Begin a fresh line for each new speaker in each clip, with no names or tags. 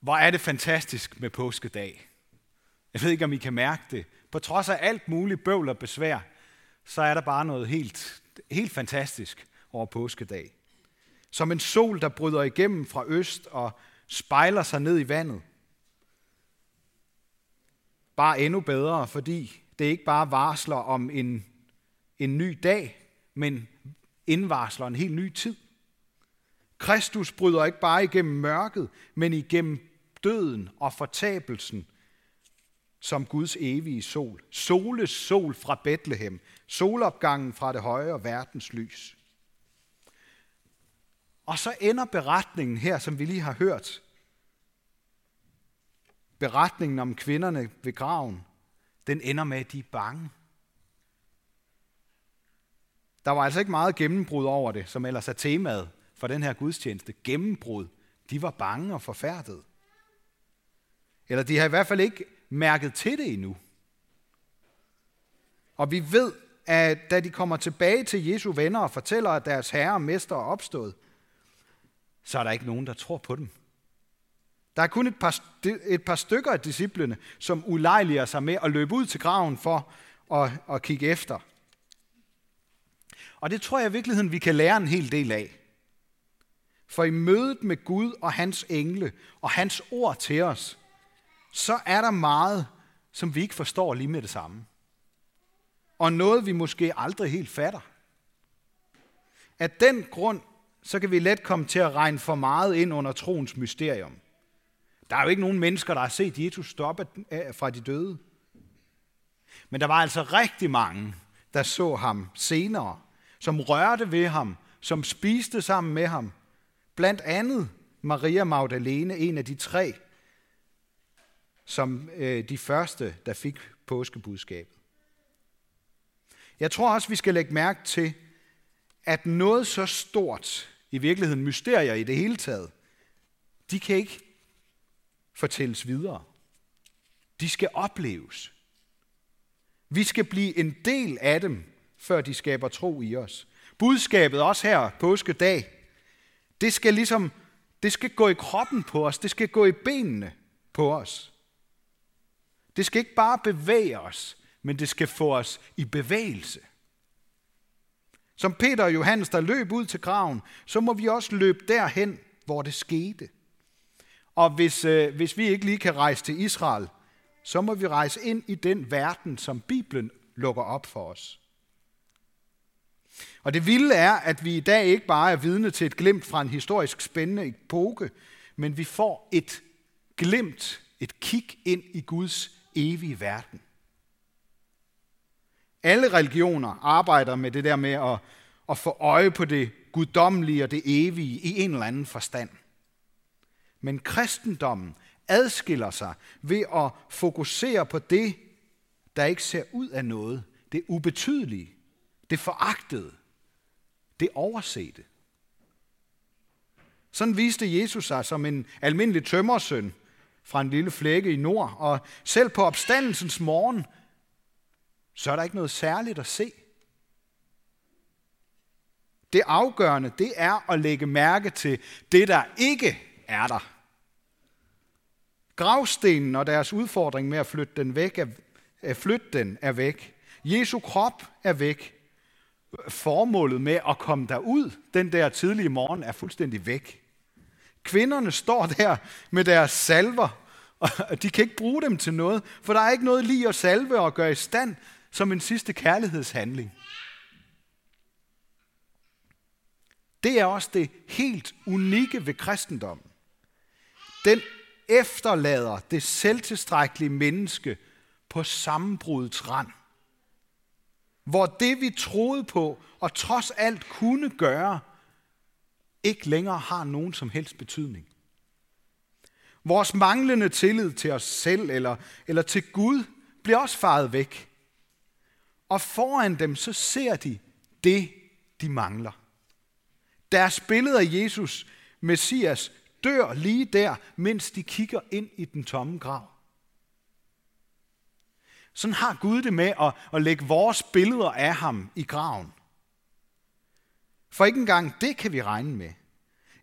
Hvor er det fantastisk med påskedag. Jeg ved ikke, om I kan mærke det. På trods af alt muligt bøvl og besvær, så er der bare noget helt, helt fantastisk over påskedag. Som en sol, der bryder igennem fra øst og spejler sig ned i vandet. Bare endnu bedre, fordi det ikke bare varsler om en, en ny dag, men indvarsler en helt ny tid. Kristus bryder ikke bare igennem mørket, men igennem døden og fortabelsen som Guds evige sol. Soles sol fra Bethlehem. Solopgangen fra det højere verdens lys. Og så ender beretningen her, som vi lige har hørt. Beretningen om kvinderne ved graven, den ender med, at de er bange. Der var altså ikke meget gennembrud over det, som ellers er temaet for den her gudstjeneste. Gennembrud. De var bange og forfærdet. Eller de har i hvert fald ikke mærket til det endnu. Og vi ved, at da de kommer tilbage til Jesu venner og fortæller, at deres herre og mester er opstået, så er der ikke nogen, der tror på dem. Der er kun et par, et par stykker af disciplene, som ulejliger sig med at løbe ud til graven for at, at kigge efter. Og det tror jeg i virkeligheden, vi kan lære en hel del af. For i mødet med Gud og hans engle og hans ord til os, så er der meget, som vi ikke forstår lige med det samme. Og noget, vi måske aldrig helt fatter. Af den grund, så kan vi let komme til at regne for meget ind under troens mysterium. Der er jo ikke nogen mennesker, der har set Jesus stoppe fra de døde. Men der var altså rigtig mange, der så ham senere, som rørte ved ham, som spiste sammen med ham. Blandt andet Maria Magdalene, en af de tre, som øh, de første, der fik påskebudskabet. Jeg tror også, vi skal lægge mærke til, at noget så stort, i virkeligheden mysterier i det hele taget, de kan ikke fortælles videre. De skal opleves. Vi skal blive en del af dem, før de skaber tro i os. Budskabet også her påskedag, det skal ligesom, det skal gå i kroppen på os, det skal gå i benene på os. Det skal ikke bare bevæge os, men det skal få os i bevægelse. Som Peter og Johannes, der løb ud til graven, så må vi også løbe derhen, hvor det skete. Og hvis, øh, hvis vi ikke lige kan rejse til Israel, så må vi rejse ind i den verden, som Bibelen lukker op for os. Og det vilde er, at vi i dag ikke bare er vidne til et glimt fra en historisk spændende epoke, men vi får et glimt, et kig ind i Guds evige verden. Alle religioner arbejder med det der med at, at få øje på det guddommelige og det evige i en eller anden forstand. Men kristendommen adskiller sig ved at fokusere på det, der ikke ser ud af noget, det ubetydelige, det foragtede, det oversete. Sådan viste Jesus sig som en almindelig tømmersøn fra en lille flække i nord, og selv på opstandelsens morgen, så er der ikke noget særligt at se. Det afgørende, det er at lægge mærke til det, der ikke er der. Gravstenen og deres udfordring med at flytte den væk er, at flytte den er væk. Jesu krop er væk. Formålet med at komme derud den der tidlige morgen er fuldstændig væk. Kvinderne står der med deres salver, og de kan ikke bruge dem til noget, for der er ikke noget lige at salve og gøre i stand som en sidste kærlighedshandling. Det er også det helt unikke ved kristendommen. Den efterlader det selvtilstrækkelige menneske på sammenbrudets rand. Hvor det, vi troede på og trods alt kunne gøre, ikke længere har nogen som helst betydning. Vores manglende tillid til os selv eller, eller til Gud bliver også faret væk. Og foran dem så ser de det, de mangler. Deres billede af Jesus, Messias, dør lige der, mens de kigger ind i den tomme grav. Sådan har Gud det med at, at lægge vores billeder af ham i graven. For ikke engang det kan vi regne med.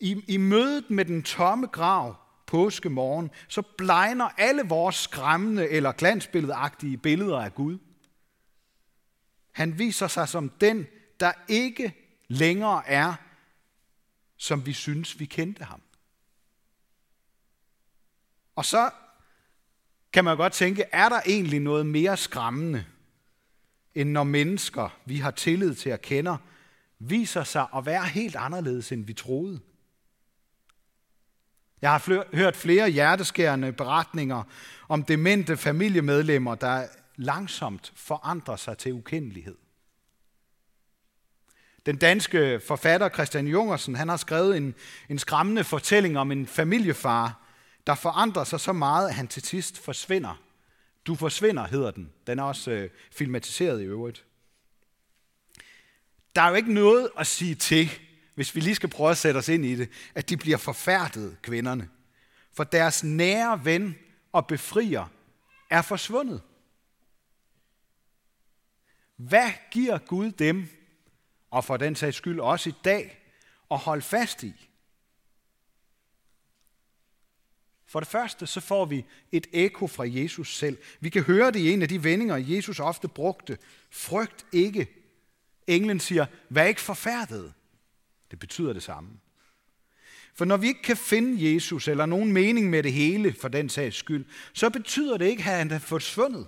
I, I mødet med den tomme grav påskemorgen, så blegner alle vores skræmmende eller glansbilledagtige billeder af Gud. Han viser sig som den, der ikke længere er, som vi synes, vi kendte ham. Og så kan man godt tænke, er der egentlig noget mere skræmmende, end når mennesker, vi har tillid til at kende, viser sig at være helt anderledes, end vi troede? Jeg har hørt flere hjerteskærende beretninger om demente familiemedlemmer, der langsomt forandrer sig til ukendelighed. Den danske forfatter Christian Jungersen han har skrevet en, en skræmmende fortælling om en familiefar, der forandrer sig så meget, at han til sidst forsvinder. Du forsvinder, hedder den. Den er også øh, filmatiseret i øvrigt. Der er jo ikke noget at sige til, hvis vi lige skal prøve at sætte os ind i det, at de bliver forfærdet, kvinderne. For deres nære ven og befrier er forsvundet. Hvad giver Gud dem, og for den sags skyld også i dag, at holde fast i? For det første, så får vi et ekko fra Jesus selv. Vi kan høre det i en af de vendinger, Jesus ofte brugte. Frygt ikke. Englen siger, vær ikke forfærdet. Det betyder det samme. For når vi ikke kan finde Jesus eller nogen mening med det hele for den sags skyld, så betyder det ikke, at han er forsvundet.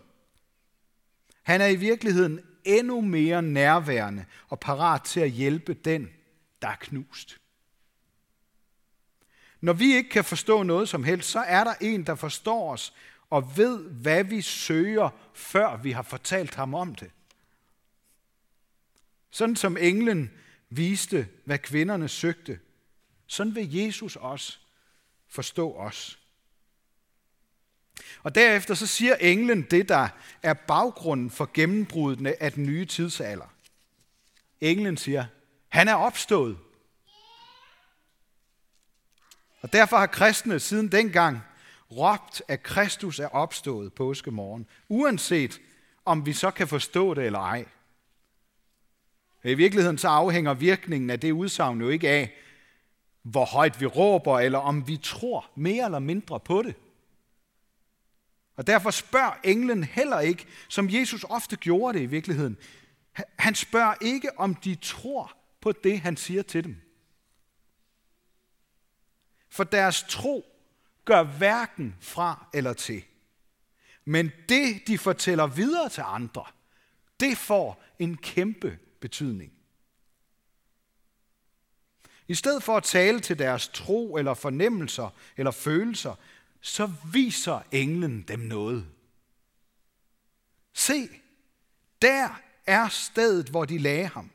Han er i virkeligheden endnu mere nærværende og parat til at hjælpe den, der er knust. Når vi ikke kan forstå noget som helst, så er der en, der forstår os og ved, hvad vi søger, før vi har fortalt ham om det. Sådan som englen viste, hvad kvinderne søgte, sådan vil Jesus også forstå os. Og derefter så siger englen det, der er baggrunden for gennembrudene af den nye tidsalder. Englen siger, han er opstået. Og derfor har kristne siden dengang råbt, at Kristus er opstået påskemorgen, uanset om vi så kan forstå det eller ej. I virkeligheden så afhænger virkningen af det udsagn jo ikke af, hvor højt vi råber, eller om vi tror mere eller mindre på det. Og derfor spørger englen heller ikke, som Jesus ofte gjorde det i virkeligheden. Han spørger ikke, om de tror på det, han siger til dem. For deres tro gør hverken fra eller til. Men det, de fortæller videre til andre, det får en kæmpe betydning. I stedet for at tale til deres tro eller fornemmelser eller følelser, så viser englen dem noget. Se, der er stedet, hvor de lagde ham.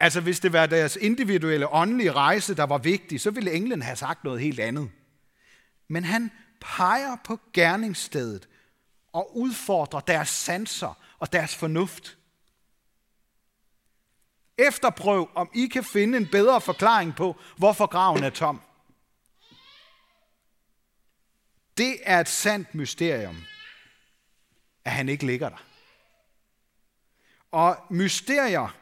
Altså hvis det var deres individuelle åndelige rejse, der var vigtig, så ville englen have sagt noget helt andet. Men han peger på gerningsstedet og udfordrer deres sanser og deres fornuft. Efterprøv, om I kan finde en bedre forklaring på, hvorfor graven er tom. Det er et sandt mysterium, at han ikke ligger der. Og mysterier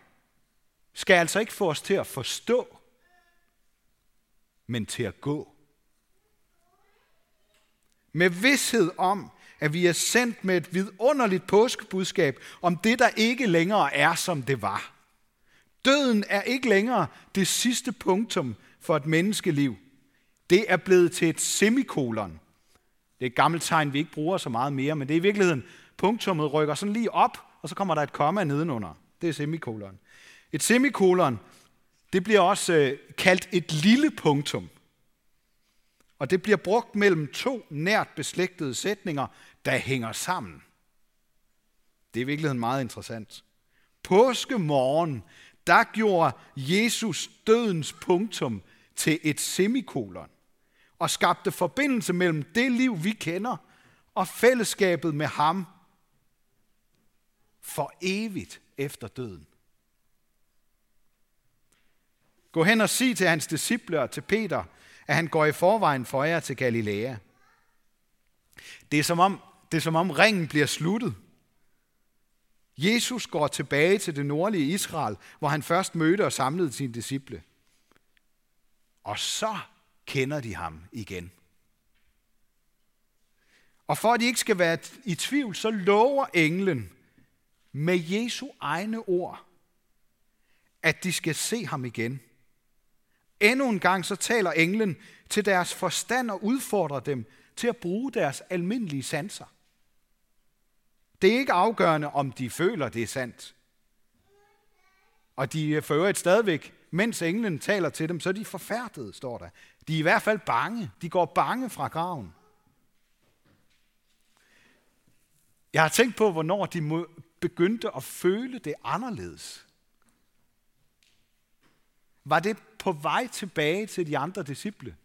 skal altså ikke få os til at forstå, men til at gå. Med vidshed om, at vi er sendt med et vidunderligt påskebudskab om det, der ikke længere er, som det var. Døden er ikke længere det sidste punktum for et menneskeliv. Det er blevet til et semikolon. Det er et gammelt tegn, vi ikke bruger så meget mere, men det er i virkeligheden, punktummet rykker sådan lige op, og så kommer der et komma nedenunder. Det er semikolon. Et semikolon, det bliver også øh, kaldt et lille punktum. Og det bliver brugt mellem to nært beslægtede sætninger, der hænger sammen. Det er i virkeligheden meget interessant. Påskemorgen, der gjorde Jesus dødens punktum til et semikolon og skabte forbindelse mellem det liv, vi kender, og fællesskabet med ham for evigt efter døden. Gå hen og sig til hans disciple og til Peter, at han går i forvejen for jer til Galilea. Det er som om, det er som om ringen bliver sluttet. Jesus går tilbage til det nordlige Israel, hvor han først mødte og samlede sine disciple. Og så kender de ham igen. Og for at de ikke skal være i tvivl, så lover englen med Jesu egne ord, at de skal se ham igen. Endnu en gang så taler englen til deres forstand og udfordrer dem til at bruge deres almindelige sanser. Det er ikke afgørende, om de føler, det er sandt. Og de fører et stadigvæk, mens englen taler til dem, så er de forfærdede, står der. De er i hvert fald bange. De går bange fra graven. Jeg har tænkt på, hvornår de begyndte at føle det anderledes. Var det på vej tilbage til de andre disciple?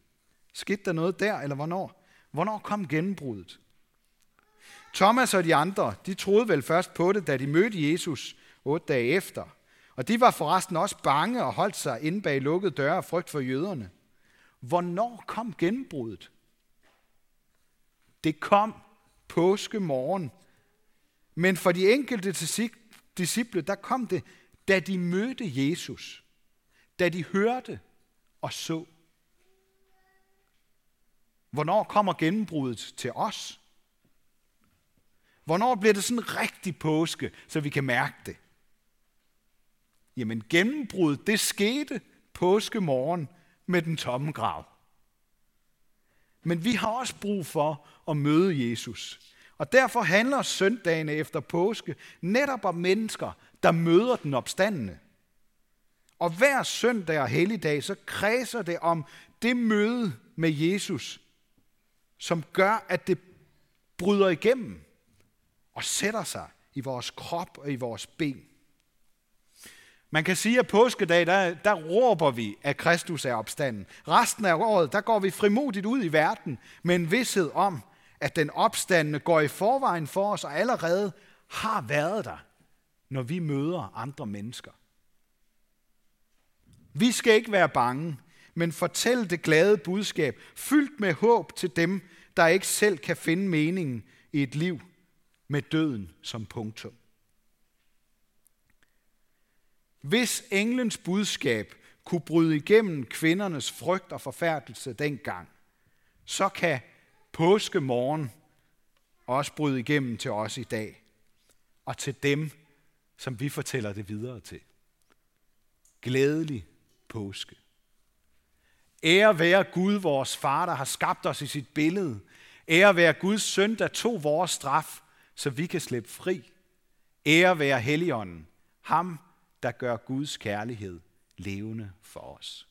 Skete der noget der, eller hvornår? Hvornår kom gennembruddet? Thomas og de andre, de troede vel først på det, da de mødte Jesus otte dage efter. Og de var forresten også bange og holdt sig inde bag lukkede døre af frygt for jøderne. Hvornår kom gennembruddet? Det kom påske morgen. Men for de enkelte disciple, der kom det, da de mødte Jesus. Da de hørte og så. Hvornår kommer gennembruddet til os? Hvornår bliver det sådan rigtig påske, så vi kan mærke det? Jamen gennembruddet, det skete påske morgen med den tomme grav. Men vi har også brug for at møde Jesus. Og derfor handler søndagene efter påske netop om mennesker, der møder den opstandende. Og hver søndag og helligdag, så kredser det om det møde med Jesus, som gør, at det bryder igennem og sætter sig i vores krop og i vores ben. Man kan sige, at påskedag, der, der råber vi, at Kristus er opstanden. Resten af året, der går vi frimodigt ud i verden med en vidshed om, at den opstandende går i forvejen for os og allerede har været der, når vi møder andre mennesker. Vi skal ikke være bange, men fortælle det glade budskab, fyldt med håb til dem, der ikke selv kan finde meningen i et liv med døden som punktum. Hvis englens budskab kunne bryde igennem kvindernes frygt og forfærdelse dengang, så kan påskemorgen også bryde igennem til os i dag, og til dem, som vi fortæller det videre til. Glædelig påske. Ære være Gud, vores far, der har skabt os i sit billede. Ære være Guds søn, der tog vores straf, så vi kan slippe fri. Ære være Helligånden, ham, der gør Guds kærlighed levende for os.